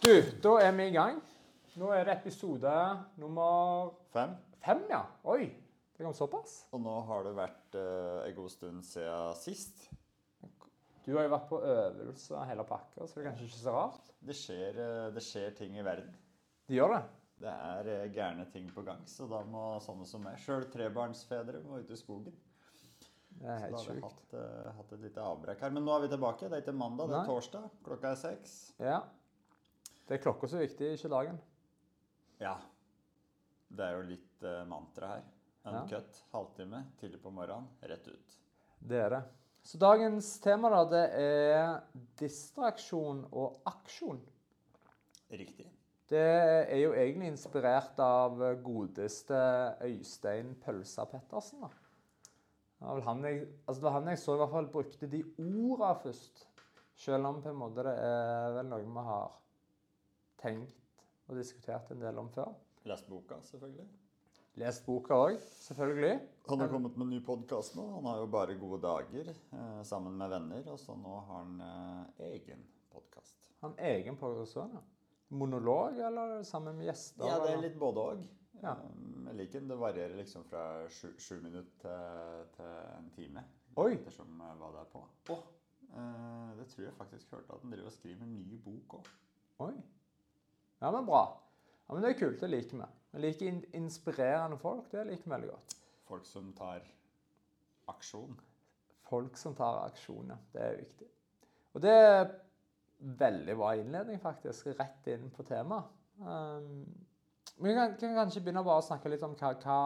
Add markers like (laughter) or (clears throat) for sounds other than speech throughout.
Du, da er vi i gang. Nå er det episode nummer Fem. fem, ja. Oi, det kom såpass. Og nå har det vært uh, en god stund siden sist. Du har jo vært på øvelse hele pakka, så det er kanskje ikke så rart. Det skjer, eh, det skjer ting i verden. Det gjør det. Det er uh, gærne ting på gang, så da må sånne som meg, sjøl trebarnsfedre, må ut i skogen. Det er Så helt da har vi hatt, hatt et lite avbrekk her. Men nå er vi tilbake. Det er ikke mandag, det Nei. er torsdag. Klokka er seks. Ja. Det er klokka så viktig, ikke dagen. Ja. Det er jo litt uh, mantra her. Ja. Uncut, halvtime, tidlig på morgenen, rett ut. Det er det. Så dagens tema da, det er distraksjon og aksjon. Riktig. Det er jo egentlig inspirert av godeste Øystein Pølsa Pettersen. da. Det var han jeg, altså det var han jeg så i hvert fall brukte de orda først. Selv om på en måte det er vel noe vi har tenkt og diskutert en del om før. Lest boka, selvfølgelig. Lest boka òg, selvfølgelig. Han har kommet med en ny podkast nå. Han har jo bare gode dager eh, sammen med venner. Og så nå har han eh, egen podkast. Han egen progresjon, ja. Monolog, eller sammen med gjester? Ja, det er litt både òg. Ja. Jeg liker den. Det varierer liksom fra sju, sju minutter til, til en time. Oi. Ettersom eh, hva det er på. Oh. eh, det tror jeg faktisk hørte at han driver og skriver en ny bok òg. Ja, men bra. Ja, men Det er kult. Det liker vi. Vi liker inspirerende folk. Det liker vi veldig godt. Folk som tar aksjon. Folk som tar aksjon, ja. Det er viktig. Og det er veldig bra innledning, faktisk. Rett inn på temaet. Um, vi kan, kan kanskje begynne bare å snakke litt om hva, hva,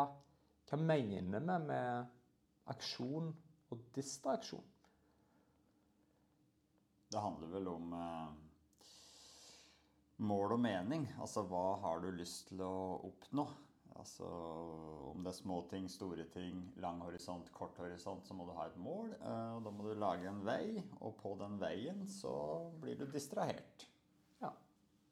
hva mener vi med aksjon og distraksjon? Det handler vel om eh, mål og mening. Altså hva har du lyst til å oppnå? Altså om det er små ting, store ting, lang horisont, kort horisont, så må du ha et mål. eh, og da må du lage en vei, og på den veien så blir du distrahert. Ja,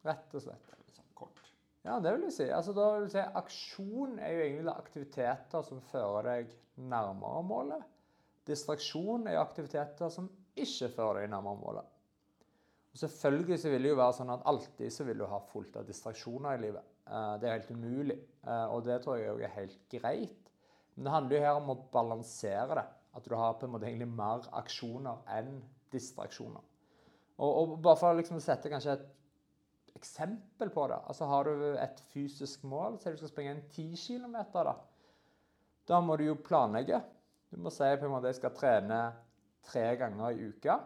rett og slett. Det er litt sånn kort. Ja, det vil jeg si. Altså, da vil jeg si Aksjon er jo egentlig aktiviteter som fører deg nærmere målet. Distraksjon er jo aktiviteter som ikke fører deg nærmere målet. Og Selvfølgelig så vil det jo være sånn at alltid så vil du ha fullt av distraksjoner i livet. Eh, Det er helt umulig, eh, og det tror jeg òg er helt greit. Men det handler jo her om å balansere det. At du har på en måte egentlig mer aksjoner enn distraksjoner. Og, og bare for å liksom sette kanskje et eksempel på det. Altså Har du et fysisk mål, så du skal springe en 10 km, da. Da må du jo planlegge. Du må si på en måte jeg skal trene tre ganger i uka.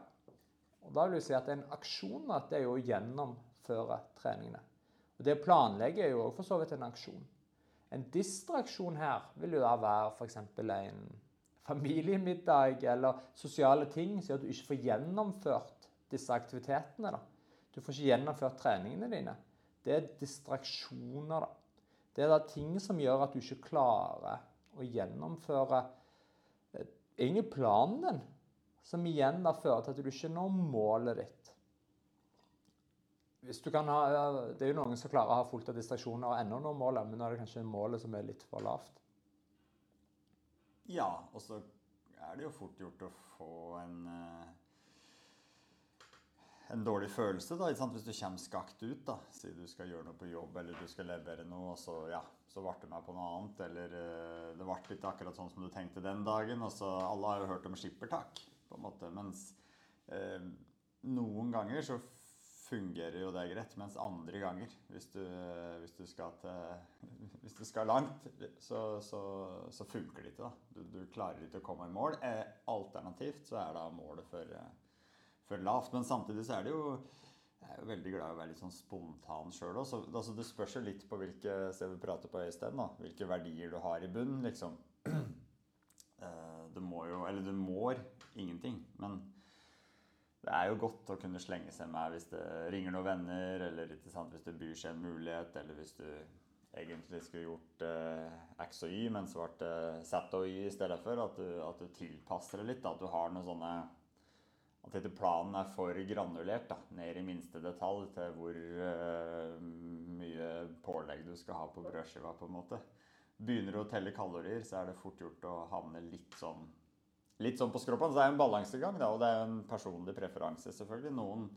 Og da vil du si at en aksjon at det er å gjennomføre treningene. Og Det å planlegge er jo også for så vidt en aksjon. En distraksjon her vil jo da være f.eks. en familiemiddag eller sosiale ting som gjør at du ikke får gjennomført disse aktivitetene. da. Du får ikke gjennomført treningene dine. Det er distraksjoner, da. Det er da ting som gjør at du ikke klarer å gjennomføre eh, egentlig planen din, som igjen da fører til at du ikke når målet ditt. Ha, det er jo noen som klarer å ha fullt av distraksjoner og ennå nå målet, men nå er det kanskje målet som er litt for lavt. Ja, og så er det jo fort gjort å få en eh, en dårlig følelse, da, hvis du kommer skakt ut. da, Si du skal gjøre noe på jobb eller du skal levere noe, og så, ja, så ble det meg på noe annet. Eller eh, det ble ikke akkurat sånn som du tenkte den dagen. og så Alle har jo hørt om skippertak, en måte. Mens eh, noen ganger så fungerer jo det greit, mens andre ganger, hvis du, eh, hvis du, skal, til, (laughs) hvis du skal langt, så, så, så funker det ikke. da. Du, du klarer ikke å komme i mål. Eh, alternativt så er da målet for eh, for lavt. Men samtidig så er det jo Jeg er jo veldig glad i å være litt sånn spontan sjøl òg. Altså, det spørs jo litt på hvilke sted vi prater på Øystein, da. Hvilke verdier du har i bunnen, liksom. (clears throat) Det Du må jo Eller du mår ingenting. Men det er jo godt å kunne slenge seg med hvis det ringer noen venner, eller sant, hvis det byr seg en mulighet, eller hvis du egentlig skulle gjort eh, X og Y, men så ble det Z og Y i stedet for. At du, at du tilpasser det litt. Da. At du har noen sånne at dette planen er for granulert, da, ned i minste detalj til hvor eh, mye pålegg du skal ha på brødskiva, på en måte. Begynner du å telle kalorier, så er det fort gjort å havne litt sånn litt sånn på skroppen. Så det er en balansegang, da, og det er en personlig preferanse, selvfølgelig. Noen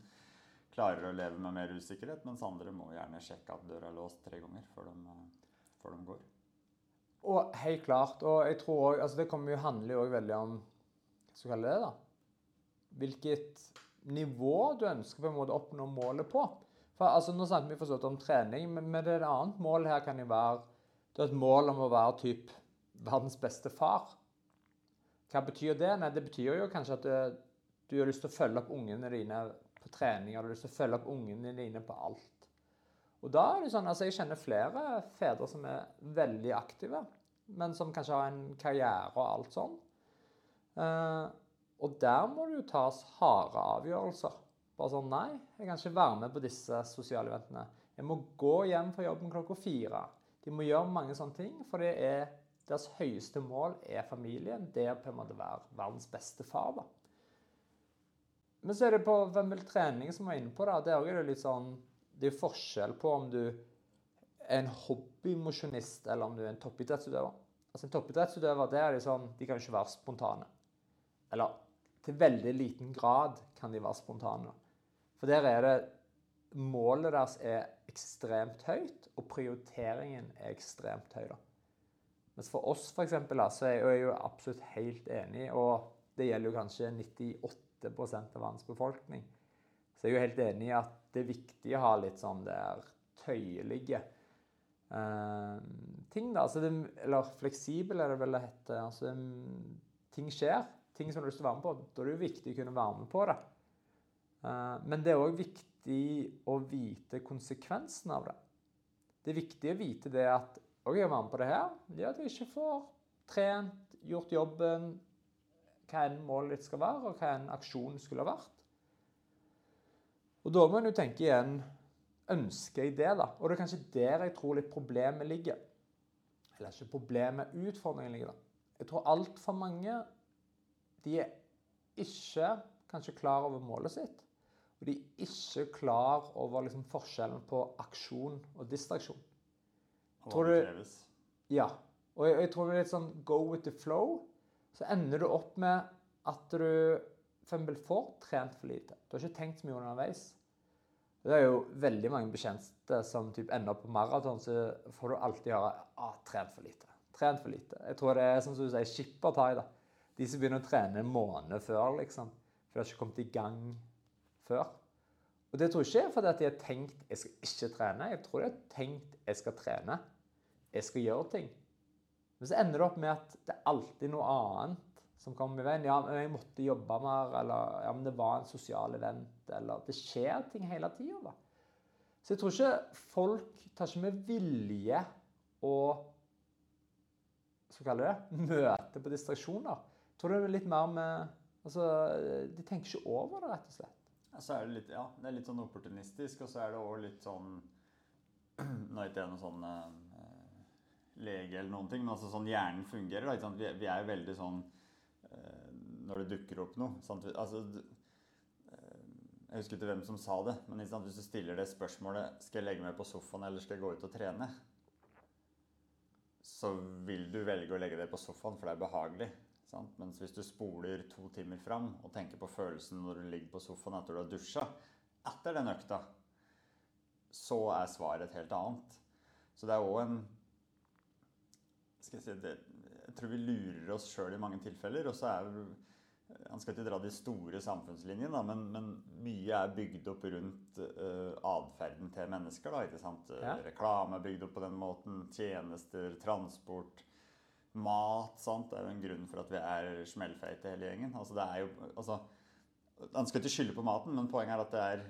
klarer å leve med mer usikkerhet, mens andre må gjerne sjekke at døra er låst tre ganger før de, eh, før de går. Og helt klart. Og jeg tror også, altså Det kommer jo handler jo veldig om hva skal vi kalle det da? Hvilket nivå du ønsker på en måte å oppnå målet på. For altså Nå snakket vi forstått om trening, men, men det er et annet mål her kan jo være Du har et mål om å være typ verdens beste far. Hva betyr det? Nei, Det betyr jo kanskje at du, du har lyst til å følge opp ungene dine på trening. Du har lyst til å følge opp ungene dine på alt. Og da er det sånn, altså Jeg kjenner flere fedre som er veldig aktive, men som kanskje har en karriere og alt sånn. Eh, og der må det jo tas harde avgjørelser. Bare sånn Nei, jeg kan ikke være med på disse sosiale eventene. Jeg må gå hjem fra jobben klokka fire. De må gjøre mange sånne ting, for det er deres høyeste mål er familien. Det er på en måte være verdens beste far. da. Men så er det på hvem vil trening som var inne på det. Er jo sånn Det er forskjell på om du er en hobbymosjonist eller om du er en toppidrettsutøver. Altså En toppidrettsutøver det er sånn, de kan ikke være spontane. Eller til veldig liten grad kan de være spontane. For der er det Målet deres er ekstremt høyt, og prioriteringen er ekstremt høy. da. Mens for oss eksempel, så er jeg jo absolutt helt enig, og det gjelder jo kanskje 98% av verdens befolkning. Så jeg er jo helt enig i at det er viktig å ha litt sånn der tøyelige eh, ting, da. Altså det, eller fleksibel er det vel det heter. Altså, ting skjer. Ting som du har lyst til å være med på. Da er det jo viktig å kunne være med på det. Eh, men det er òg viktig å vite konsekvensen av det. Det er viktig å vite det at OK, jeg var med på det her. Det er at jeg ikke får trent, gjort jobben, hva enn målet ditt skal være, og hva enn aksjonen skulle ha vært. Og da må en jo tenke igjen Ønsker jeg det, da? Og det er kanskje der jeg tror litt problemet ligger. Eller ikke problemet, utfordringen ligger. da. Jeg tror altfor mange de er ikke kanskje klar over målet sitt. Og de er ikke klar over liksom, forskjellen på aksjon og distraksjon. Tror du- Ja. Og jeg, jeg tror det er litt sånn go with the flow. Så ender du opp med at du for får trent for lite. Du har ikke tenkt så mye underveis. Det er jo veldig mange bekjente som typ ender på maraton, så får du alltid høre ah, 'trent for lite'. Trent for lite. Jeg tror det er som du sier, skippertai. da. De som begynner å trene en måned før, liksom. For de har ikke kommet i gang før. Og det tror jeg ikke er fordi at de har tenkt 'jeg skal ikke trene'. Jeg tror de har tenkt 'jeg skal trene'. Jeg skal gjøre ting. Men så ender det opp med at det er alltid noe annet som kommer i veien. Ja, men jeg måtte jobbe mer, eller ja, men det var en sosial event, eller Det skjer ting hele tida, da. Så jeg tror ikke folk tar ikke med vilje å skal vi kalle det, møte på distraksjoner. Jeg tror det er litt mer med Altså, de tenker ikke over det, rett og slett. Så er det litt, ja, det er litt sånn opportunistisk, og så er det òg litt sånn (clears throat) Nå er ikke jeg noen sånn eh, lege eller noen ting, men altså sånn hjernen fungerer. Da? Vi, vi er veldig sånn eh, Når det dukker opp noe sant? Altså, eh, jeg husker ikke hvem som sa det, men sant? hvis du stiller det spørsmålet Skal jeg legge meg på sofaen eller skal jeg gå ut og trene? Så vil du velge å legge deg på sofaen, for det er behagelig. Sant? Mens hvis du spoler to timer fram og tenker på følelsen når du ligger på sofaen etter du har dusja, etter den økta, så er svaret et helt annet. Så det er òg en skal jeg, si, det, jeg tror vi lurer oss sjøl i mange tilfeller. Og så er Han skal ikke dra de store samfunnslinjene, da, men, men mye er bygd opp rundt uh, atferden til mennesker. Da, ikke sant? Ja. Reklame er bygd opp på den måten. Tjenester, transport. Mat. Sant? Det er jo en grunn for at vi er smellfeite hele gjengen. Altså, det er jo, altså, han skal ikke skylde på maten, men poenget er at det er,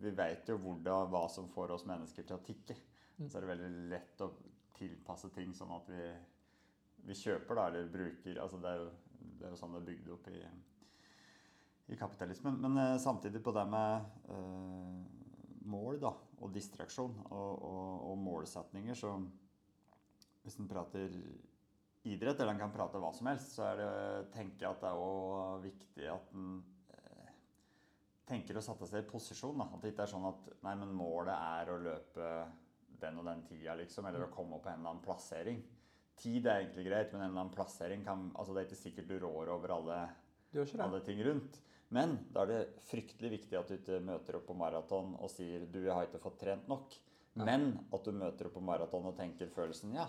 vi vet jo hvordan, hva som får oss mennesker til å tikke. Så er det veldig lett å tilpasse ting sånn at vi, vi kjøper da, eller bruker altså det, er jo, det er jo sånn det er bygd opp i, i kapitalismen. Men eh, samtidig på det med eh, mål da, og distraksjon og, og, og målsetninger, så hvis en prater idrett, eller en kan prate hva som helst, så er det, tenker jeg at det er også viktig at en eh, tenker å sette seg i posisjon. Da. At det ikke er sånn at nei, men målet er å løpe den og den tida, liksom, eller å komme opp på en eller annen plassering. Tid er egentlig greit, men en eller annen plassering kan altså Det er ikke sikkert du rår over alle, alle ting rundt. Men da er det fryktelig viktig at du ikke møter opp på maraton og sier du, jeg har ikke fått trent nok. Men at du møter opp på maraton og tenker følelsen ja,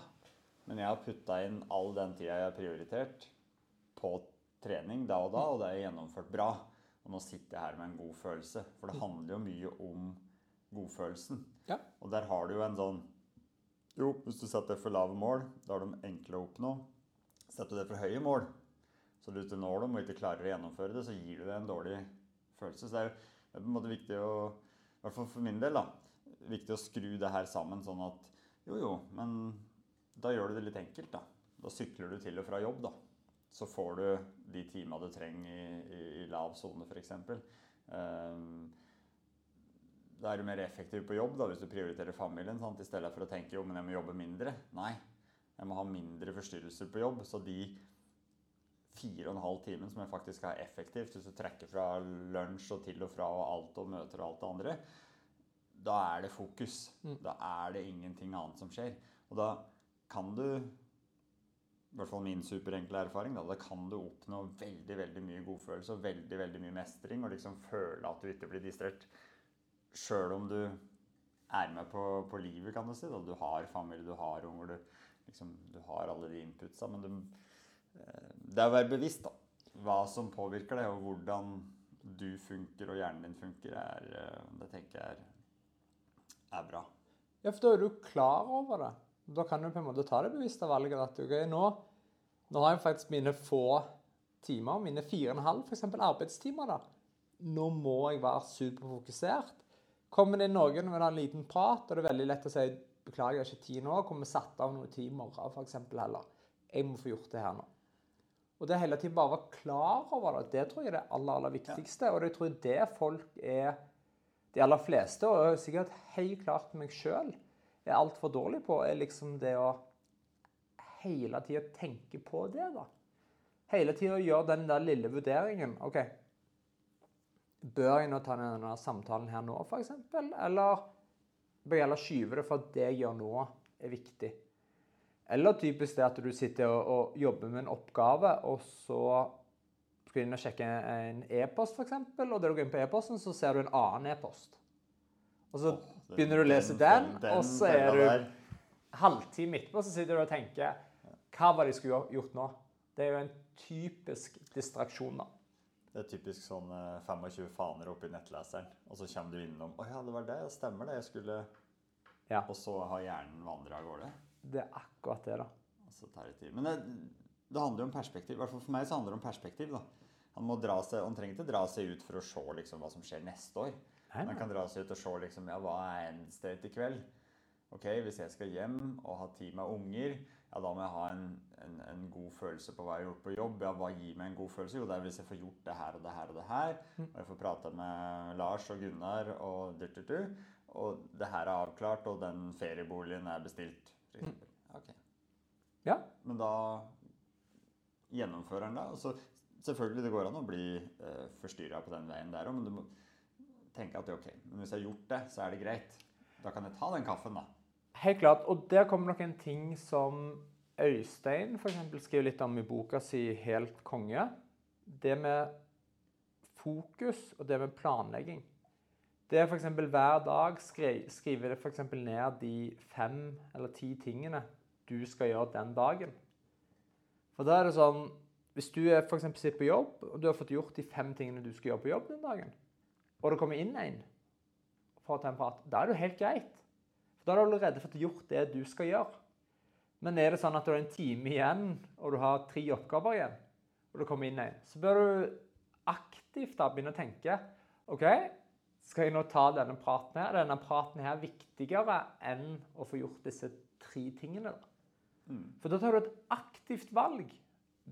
men jeg har putta inn all den tida jeg har prioritert på trening da og da, og det er gjennomført bra. Og nå sitter jeg her med en god følelse. For det handler jo mye om godfølelsen. Ja. Og der har du jo en sånn Jo, hvis du setter for lave mål, da er de enkle å oppnå. Setter du det for høye mål, så du ikke når dem og ikke klarer å gjennomføre det, så gir du det en dårlig følelse. Så det er jo det er på en måte viktig å I hvert fall for min del, da. Viktig å skru det her sammen sånn at jo, jo, men da gjør du det litt enkelt, da. Da sykler du til og fra jobb, da. Så får du de timene du trenger i, i, i lav sone, f.eks. Um, da er du mer effektiv på jobb da, hvis du prioriterer familien, sant? i stedet for å tenke jo, men jeg må jobbe mindre. Nei, jeg må ha mindre forstyrrelser på jobb. Så de fire og en halv timen som jeg faktisk har effektivt, hvis du trekker fra lunsj og til og fra og alt og møter og alt det andre, da er det fokus. Mm. Da er det ingenting annet som skjer. Og da kan du i hvert fall min superenkle erfaring, da, da kan du oppnå veldig veldig mye godfølelse og veldig veldig mye mestring, og liksom føle at du ikke blir distrert. Sjøl om du er med på, på livet, kan du si. Da. Du har familie, du har unger, du, liksom, du har alle de inputsa. Men du, eh, det er å være bevisst da, hva som påvirker deg, og hvordan du funker og hjernen din funker, er, eh, det tenker jeg er, er bra. Ja, for da er du klar over det. Da kan du på en måte ta det bevisste valget at ok, nå, nå har jeg faktisk mine få timer, mine fire og en halv eksempel, arbeidstimer. da. Nå må jeg være superfokusert. Kommer det noen med en liten prat, og det er veldig lett å si beklager, jeg har ikke tid nå, kommer satt av noe tid i morgen for eksempel, heller. Jeg må få gjort det her nå. Og det hele tiden bare være klar over det, det tror jeg er det aller, aller viktigste. Og det tror jeg det folk er de aller fleste, og sikkert helt klart meg sjøl, er altfor dårlig på, er liksom det å hele tida tenke på det, da. Hele tida gjøre den der lille vurderingen. OK, bør jeg nå ta denne samtalen her nå, f.eks.? Eller bør jeg heller skyve det for at det jeg gjør nå, er viktig? Eller typisk det at du sitter og, og jobber med en oppgave, og så skal du inn og sjekke en e-post, f.eks., og da du går inn på e-posten, så ser du en annen e-post. Og så begynner du å lese den, og så er du halvtime etterpå så sitter du og tenker Hva var det jeg skulle gjort nå? Det er jo en typisk distraksjon, da. Det er typisk sånn eh, 25 faner oppi nettleseren, og så kommer du innom Å ja, det var det. Stemmer det. Jeg skulle Ja. Og så har hjernen vandra av gårde. Det er akkurat det, da. Og så tar det tid. Men det, det handler jo om perspektiv. I hvert fall for meg så handler det om perspektiv. da. Han, må dra seg, han trenger ikke dra seg ut for å se liksom, hva som skjer neste år. Nei, Han kan dra seg ut og se liksom, ja, hva er end state i kveld. Ok, Hvis jeg skal hjem og ha tid med unger, ja, da må jeg ha en, en, en god følelse på hva jeg har gjort på jobb. Ja, Hva gir meg en god følelse? Jo, det er hvis jeg får gjort det her og det her og det her. Og jeg får prata med Lars og Gunnar og du-du-du. Og det her er avklart, og den ferieboligen er bestilt. Ok. Ja. Men da gjennomfører han det. Og så selvfølgelig det går an å bli eh, forstyrra på den veien der òg, men du må tenke at ok, men hvis jeg har gjort det, så er det greit. Da kan jeg ta den kaffen, da. Helt klart. Og der kommer nok en ting som Øystein for eksempel, skriver litt om i boka si 'Helt konge'. Det med fokus og det med planlegging. Det er f.eks. hver dag skri, skrive det for ned de fem eller ti tingene du skal gjøre den dagen. For da er det sånn Hvis du er for sitter på jobb, og du har fått gjort de fem tingene du skal gjøre på jobb den dagen, og det kommer inn en for å ta en prat, da er det jo helt greit. For da har du allerede fått gjort det du skal gjøre. Men er det sånn at du har en time igjen, og du har tre oppgaver igjen, og det kommer inn en, så bør du aktivt da begynne å tenke OK, skal jeg nå ta denne praten her? Er denne praten her viktigere enn å få gjort disse tre tingene? da? For da tar du et aktivt valg.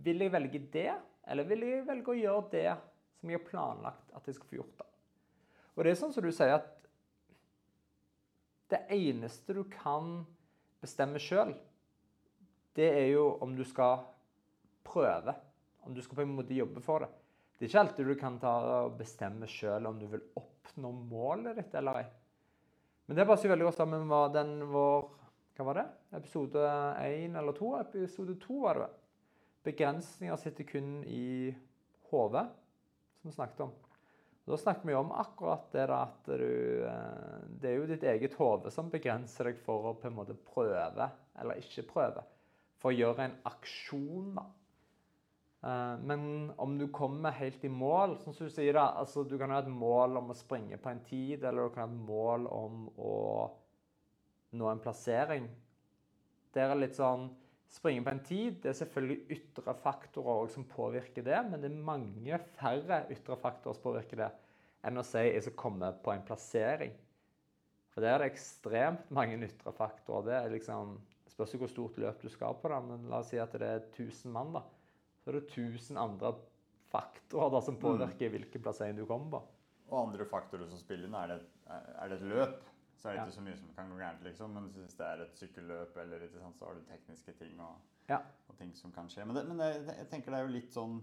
Vil jeg velge det, eller vil jeg velge å gjøre det som jeg har planlagt at jeg skal få gjort? da? Og det er sånn som du sier at det eneste du kan bestemme sjøl, det er jo om du skal prøve. Om du skal på en måte jobbe for det. Det er ikke alltid du kan ta og bestemme sjøl om du vil oppnå målet ditt eller ei. Men det passer veldig godt sammen med den vår Hva var det? Episode én eller to? Episode to var det vel. Begrensninger sitter kun i hodet. som vi snakket om. Da snakker vi om akkurat det da at du eh, Det er jo ditt eget hode som begrenser deg for å på en måte prøve eller ikke prøve. For å gjøre en aksjon, da. Eh, men om du kommer helt i mål, som du sier da, altså du kan ha et mål om å springe på en tid, eller du kan ha et mål om å nå en plassering. Det er litt sånn Springe på en tid det er selvfølgelig ytre faktorer som påvirker det, men det er mange færre ytre faktorer som påvirker det, enn å si jeg skal komme på en plassering. For der er det ekstremt mange ytre faktorer. Det er liksom, spørs hvor stort løp du skal på, da, men la oss si at det er 1000 mann. da. Så er det 1000 andre faktorer da, som påvirker mm. hvilken plassering du kommer på. Og andre faktorer som spiller inn, er det, er det et løp? Så er det ikke så mye som kan gå gærent, liksom. Men hvis det er et sykkelløp, eller ikke sant, så har du tekniske ting og, ja. og ting som kan skje. Men, det, men det, jeg tenker det er jo litt sånn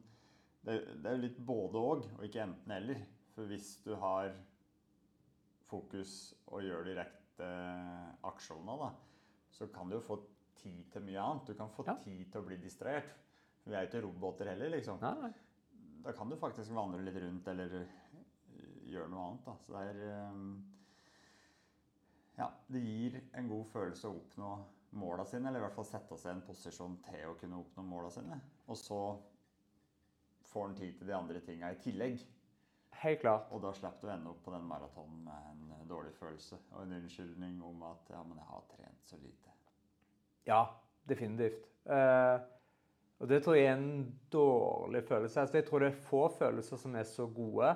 Det, det er jo litt både òg, og, og ikke enten-eller. For hvis du har fokus og gjør direkte aksjoner, da, så kan du jo få tid til mye annet. Du kan få ja. tid til å bli distrahert. Vi er jo ikke roboter heller, liksom. Nei, nei. Da kan du faktisk vandre litt rundt eller gjøre noe annet. Da. Så det er um ja, det gir en god følelse å oppnå måla sine, eller i hvert fall sette seg i en posisjon til å kunne oppnå måla sine. Og så får en tid til de andre tinga i tillegg. Helt klart. Og da slipper du å ende opp på den maratonen med en dårlig følelse og en unnskyldning om at ja, men jeg har trent så lite. Ja, definitivt. Uh, og det tror jeg er en dårlig følelse. Altså, jeg tror det er få følelser som er så gode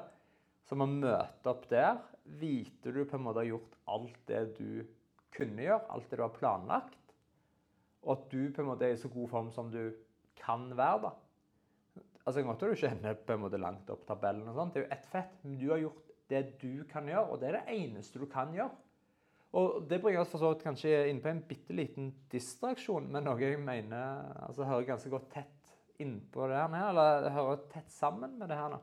som å møte opp der vite du på en måte har gjort alt det du kunne gjøre, alt det du har planlagt, og at du på en måte er i så god form som du kan være. da. Altså, Godt at du ikke ende på en måte langt opp tabellen, og sånt, det er jo ett fett, men du har gjort det du kan gjøre, og det er det eneste du kan gjøre. Og Det bringer oss for så vidt kanskje inn på en bitte liten distraksjon, men noe jeg mener altså hører ganske godt tett innpå det her, eller hører tett sammen med det her. nå.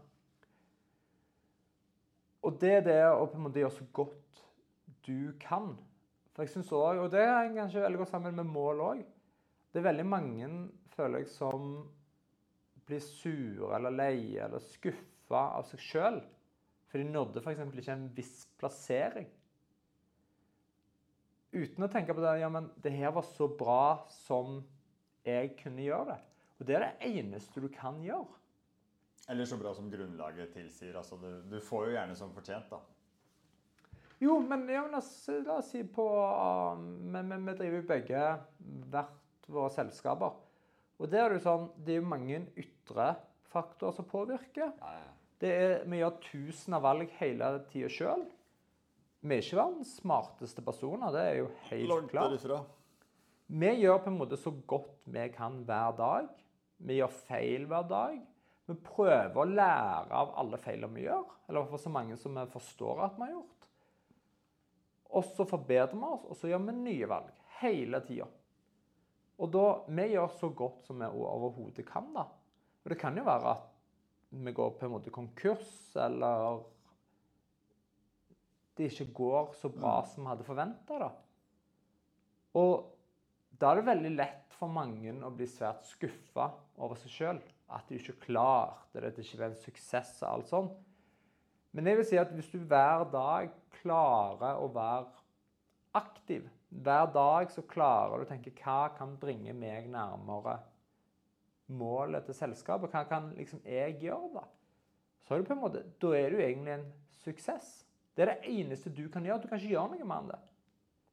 Og det er det å på en måte gjøre så godt du kan. For jeg synes også, Og det er kanskje veldig godt sammen med mål òg. Det er veldig mange, føler jeg, som blir sure eller leie eller skuffa av seg sjøl. For de nådde f.eks. ikke en viss plassering. Uten å tenke på det ja, men det her var så bra som jeg kunne gjøre det. Og det er det eneste du kan gjøre. Eller så bra som grunnlaget tilsier. Altså, du, du, får jo gjerne som fortjent, da. Jo, men, ja, men la, oss, la, oss, si på Vi, vi, driver jo begge hvert våre selskaper. Og der er det jo sånn Det er jo mange ytre faktorer som påvirker. Ja, ja. Er, vi gjør tusen av valg hele tida sjøl. Vi er ikke verdens smarteste personer, det er jo helt Langt klart. Derifra. Vi gjør på en måte så godt vi kan hver dag. Vi gjør feil hver dag. Vi prøver å lære av alle feilene vi gjør, eller for så mange som vi forstår at vi har gjort. Og så forbedrer vi oss, og så gjør vi nye valg hele tida. Og da, Vi gjør så godt som vi overhodet kan. da. Og Det kan jo være at vi går på en måte konkurs, eller det ikke går så bra mm. som vi hadde forventa. Og da er det veldig lett for mange å bli svært skuffa over seg sjøl at du ikke klarte det, at det ikke var en suksess og alt sånt. Men jeg vil si at hvis du hver dag klarer å være aktiv, hver dag så klarer du å tenke hva kan bringe meg nærmere målet til selskapet, hva kan liksom jeg gjøre da? Så er det på en måte, da er du egentlig en suksess. Det er det eneste du kan gjøre. Du kan ikke gjøre noe med det.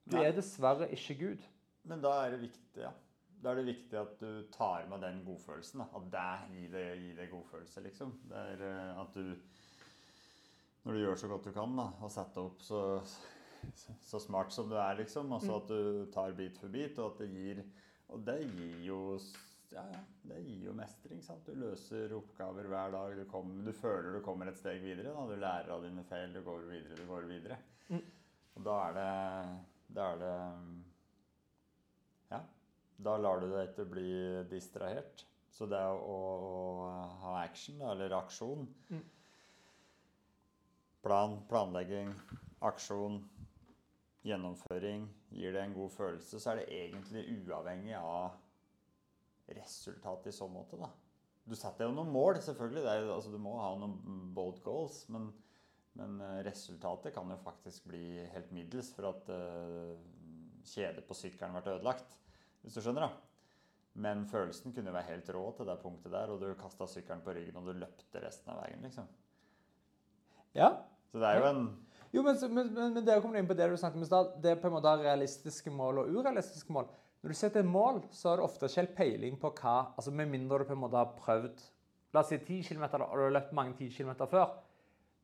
Du er dessverre ikke Gud. Men da er det viktig, ja da er det viktig at du tar med den godfølelsen. Da. At det gir deg, gir deg godfølelse, liksom. Det er uh, at du Når du gjør så godt du kan, da, og setter opp så, så smart som du er, liksom. Altså at du tar bit for bit, og at det gir Og det gir jo ja, det gir jo mestring. sant? Du løser oppgaver hver dag. Du, kommer, du føler du kommer et steg videre. Da. Du lærer av dine feil. Du går videre, du går videre. Mm. Og da er det, da er det da lar du deg ikke bli distrahert. Så det å, å ha action, eller aksjon mm. Plan, planlegging, aksjon, gjennomføring gir det en god følelse, så er det egentlig uavhengig av resultatet i så måte, da. Du setter jo noen mål, selvfølgelig. Det er, altså, du må ha noen bold goals. Men, men eh, resultatet kan jo faktisk bli helt middels for at uh, kjedet på sykkelen ble ødelagt. Hvis du skjønner, da. Men følelsen kunne jo være helt rå til det punktet der, og du kasta sykkelen på ryggen og du løpte resten av veien, liksom. Ja. Så det er jo en Jo, men, men, men, det å komme inn på det du snakket om i stad, det er på en måte realistiske mål og urealistiske mål. Når du setter et mål, så har du ofte ikke helt peiling på hva altså Med mindre du på en måte har prøvd La oss si 10 km, og du har løpt mange 10 km før.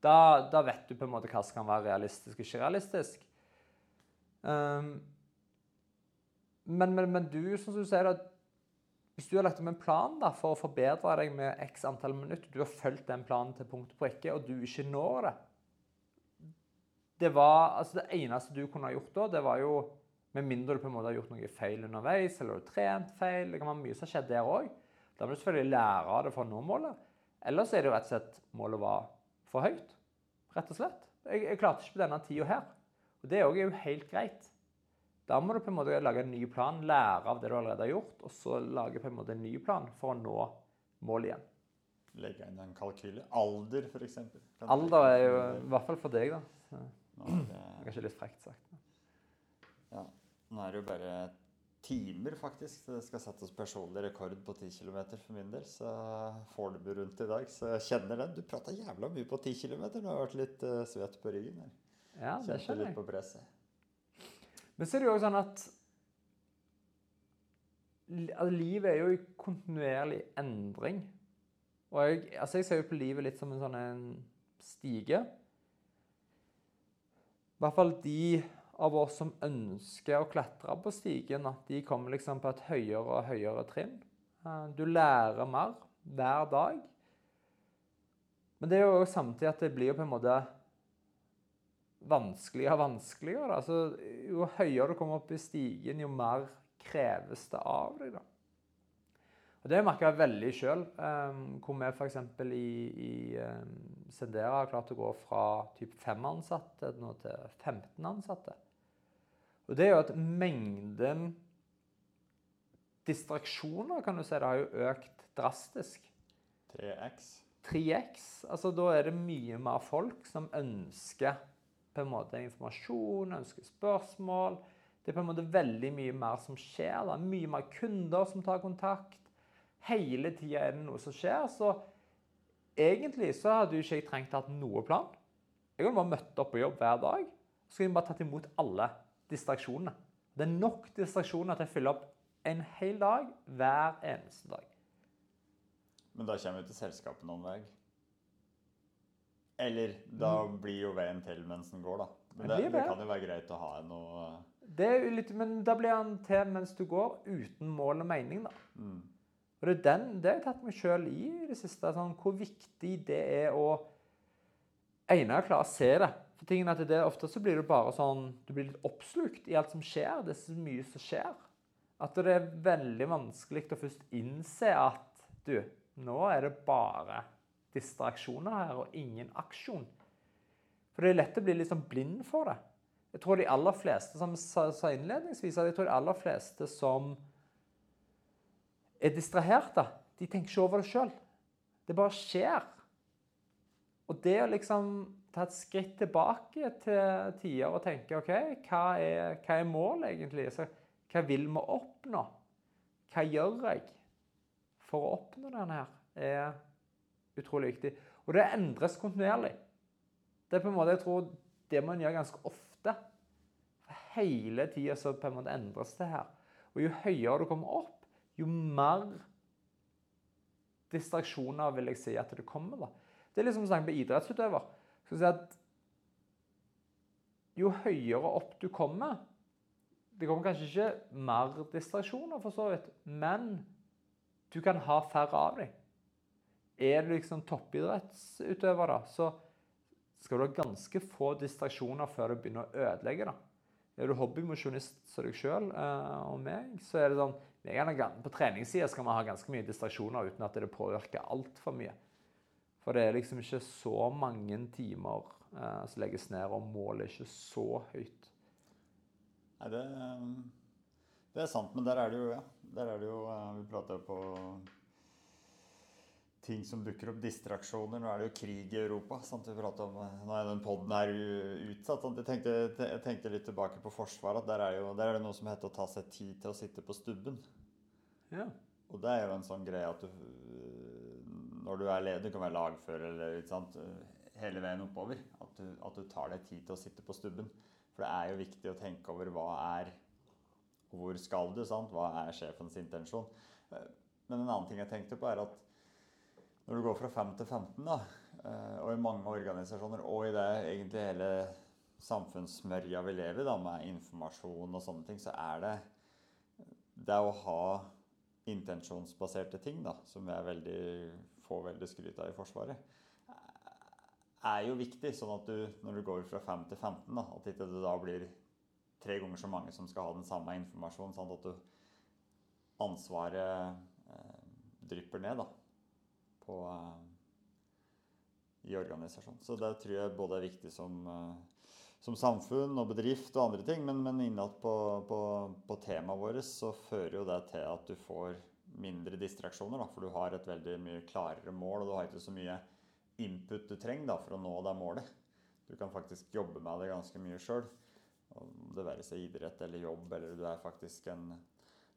Da, da vet du på en måte hva som kan være realistisk og ikke realistisk. Um, men, men, men du, som du sier, da, hvis du har lagt om en plan da, for å forbedre deg med x antall minutter, du har fulgt den planen til punkt og prikke, og du ikke når det Det var, altså det eneste du kunne ha gjort da, det var jo Med mindre du på en måte har gjort noe feil underveis, eller du har trent feil Det kan være mye som har skjedd der òg. Da må du selvfølgelig lære av det for å nå målet. Ellers er det jo rett og slett målet var for høyt. Rett og slett. Jeg, jeg klarte ikke på denne tida her. Og det er jo helt greit. Da må du på en måte lage en ny plan, lære av det du allerede har gjort, og så lage på en måte en ny plan for å nå målet igjen. Legge inn en kalkyle. Alder, f.eks. Alder er jo i hvert fall for deg, da. Nå det, kanskje litt frekt sagt. ja, nå er det jo bare timer, faktisk. Det skal settes personlig rekord på 10 km for min del. Så Fornebu rundt i dag, så jeg kjenner den. Du prata jævla mye på 10 km. Du har vært litt uh, svett på ryggen. her. Ja, det Kjente skjønner litt på presset. Men så er det jo også sånn at altså, livet er jo i kontinuerlig endring. Og jeg, altså jeg ser jo på livet litt som en sånn en stige. I hvert fall de av oss som ønsker å klatre på stigen, at de kommer liksom på et høyere og høyere trinn. Eh, Du lærer mer hver dag. Men det er jo samtidig at det blir jo på en måte vanskeligere og vanskeligere. Altså, jo høyere du kommer opp i stigen, jo mer kreves det av deg. da. Og Det merker jeg veldig sjøl, um, hvor vi f.eks. i, i um, Sendera har klart å gå fra typ 5 ansatte nå til 15 ansatte. Og det er jo at mengden distraksjoner kan du si, det har jo økt drastisk. 3X. 3X. Altså, da er det mye mer folk som ønsker på en måte informasjon, ønsker spørsmål. Det er på en måte veldig mye mer som skjer. Det er Mye mer kunder som tar kontakt. Hele tida er det noe som skjer. Så egentlig så hadde jo ikke jeg trengt å ha noe plan. Jeg kunne bare møtt opp på jobb hver dag. Så kunne jeg bare tatt imot alle distraksjonene. Det er nok distraksjoner til å fylle opp en hel dag hver eneste dag. Men da kommer vi til selskapene om vei. Eller da blir jo veien til mens den går, da. Men Det det, kan jo være greit å ha noe Det er jo litt, men da blir han til mens du går, uten mål og mening. da. mm. Og Det er den, det har jeg tatt meg sjøl i i det siste. Sånn, hvor viktig det er å ene klare å se det. For tingen at det Ofte så blir du bare sånn, du blir litt oppslukt i alt som skjer. Det er så mye som skjer. At det er veldig vanskelig å først innse at du, nå er det bare distraksjoner her og ingen aksjon. For det er lett å bli sånn blind for det. Jeg tror de aller fleste, som sa innledningsvis, jeg tror de aller fleste som er distraherte, de tenker ikke over det sjøl. Det bare skjer. Og det å liksom ta et skritt tilbake til tider og tenke OK, hva er, hva er målet egentlig? Så, hva vil vi oppnå? Hva gjør jeg for å oppnå denne her? er utrolig viktig. Og det endres kontinuerlig. Det er på en måte, jeg tror det man gjør ganske ofte. Hele tida så på en måte endres det her. Og jo høyere du kommer opp, jo mer distraksjoner vil jeg si at det kommer. da. Det er liksom å snakke med idrettsutøver. Skal si at Jo høyere opp du kommer Det kommer kanskje ikke mer distraksjoner, for så vidt, men du kan ha færre av dem. Er du liksom toppidrettsutøver, da, så skal du ha ganske få distraksjoner før du begynner å ødelegge. da. Er du hobbymosjonist som deg sjøl eh, og meg, så er det sånn På treningssida skal man ha ganske mye distraksjoner uten at det påvirker altfor mye. For det er liksom ikke så mange timer eh, som legges ned, og målet er ikke så høyt. Nei, det, det er sant, men der er det jo ja, der er det jo, eh, Vi prata jo på ting som dukker opp, distraksjoner. Nå er det jo krig i Europa. Sant? Vi om, nå er den poden her utsatt. Jeg, tenkte, jeg tenkte litt tilbake på Forsvaret. Der er, jo, der er det noe som heter å ta seg tid til å sitte på stubben. Ja. Og det er jo en sånn greie at du Når du er leder, du kan være lagfører eller ikke sant, hele veien oppover, at du, at du tar deg tid til å sitte på stubben. For det er jo viktig å tenke over hva er Hvor skal du? sant? Hva er sjefens intensjon? Eh, Men en annen ting jeg tenkte på, er at når du går fra 5 til 15, da, eh, og i mange organisasjoner, og i det egentlig hele samfunnsmørja vi lever i, da, med informasjon og sånne ting, så er det det å ha intensjonsbaserte ting, da, som jeg veldig, får veldig skryt av i Forsvaret, er jo viktig. Sånn at du, når du går fra 5 til 15, da, at ikke det da blir tre ganger så mange som skal ha den samme informasjonen. Sånn at du ansvaret eh, drypper ned da, på, eh, i organisasjonen. Så det tror jeg både er viktig som, eh, som samfunn og bedrift og andre ting, men, men innad på, på, på temaet vårt så fører jo det til at du får mindre distraksjoner, da, for du har et veldig mye klarere mål, og du har ikke så mye input du trenger da, for å nå det målet. Du kan faktisk jobbe med det ganske mye sjøl. Om det være seg idrett eller jobb, eller du er faktisk en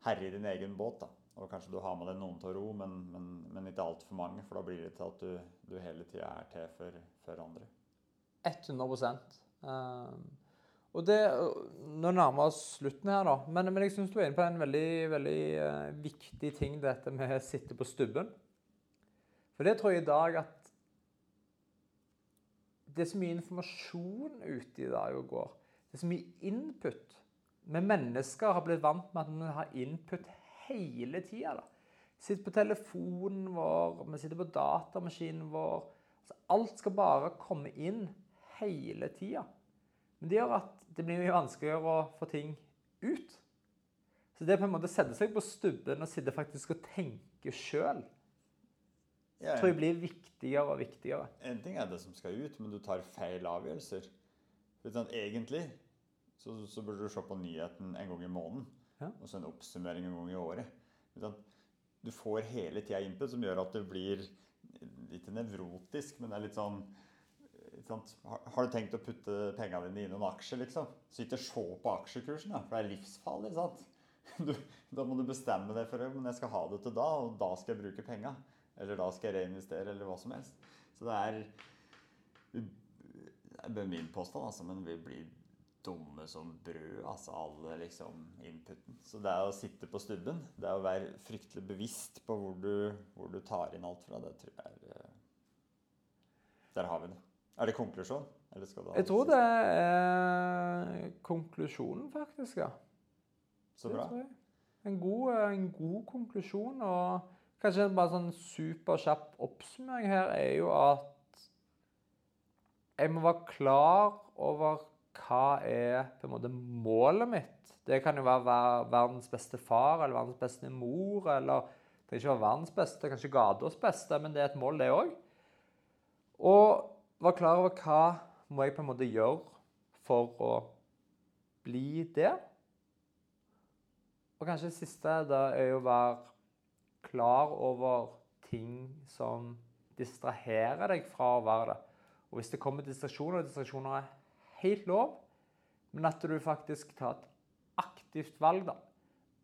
herre i din egen båt. da. Og kanskje du har med deg noen til å ro, men, men, men ikke altfor mange. For da blir det til at du, du hele tida er til for, for andre. 100 um, Og det Nå nærmer oss slutten her, da. Men, men jeg syns du er inne på en veldig, veldig eh, viktig ting, dette med å sitte på stubben. For det tror jeg i dag at Det er så mye informasjon ute i dag og går. Det er så mye input. Vi mennesker har blitt vant med at vi har input hele tida. Sitter på telefonen vår, vi sitter på datamaskinen vår. Altså, alt skal bare komme inn hele tida. Men det gjør at det blir mye vanskeligere å få ting ut. Så det er på en måte å sette seg på stubben og sitte faktisk og tenke sjøl, Ja, tror jeg blir viktigere og viktigere. En ting er det som skal ut, men du tar feil avgjørelser. Sånn, egentlig så, så burde du se på nyheten en gang i måneden. Ja. Og så en oppsummering en gang i året. Du får hele tida input som gjør at det blir litt nevrotisk, men det er litt sånn? Har, du tenkt å putte pengene dine i noen aksjer, liksom? Så ikke se på aksjekursen, da, for det er livsfarlig. sant? (laughs) Du, da må du bestemme deg for men jeg skal ha det til da, og da skal jeg bruke penga. Eller da skal jeg reinvestere, eller hva som helst. Så det er Det er min påstand, altså, men vi blir dumme som brød, altså alle liksom inputen. Så det er å sitte på stubben, det er å være fryktelig bevisst på hvor du, hvor du tar inn alt fra, det tror jeg er eh, Der har vi det. Er det konklusjon? Eller skal du ha Jeg tror det er konklusjonen, faktisk. ja. Så bra. En god, eh, en god konklusjon. Og kanskje bare sånn superkjapp oppsummering her er jo at jeg må være klar over hva er på en måte målet mitt. Det kan jo være verdens beste far eller verdens beste mor. eller Det trenger ikke være verdens beste, kanskje gatas beste, men det er et mål, det òg. Og være klar over hva må jeg på en måte gjøre for å bli det. Og kanskje det siste da er jo å være klar over ting som distraherer deg fra å være det. Og hvis det kommer distraksjoner, og distraksjoner er helt lov, men at du faktisk tar et aktivt valg, da.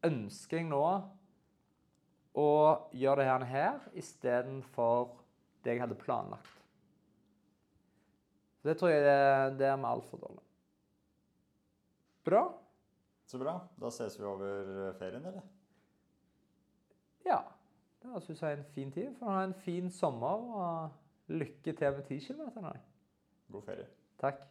Ønsker jeg nå å gjøre det her, her istedenfor det jeg hadde planlagt? Det tror jeg det, det er vi altfor dårlige. Bra. Så bra. Da ses vi over ferien, eller? Ja. Det høres ut som en fin tid. For å ha en fin sommer og lykke til med 10 km. God ferie. Takk.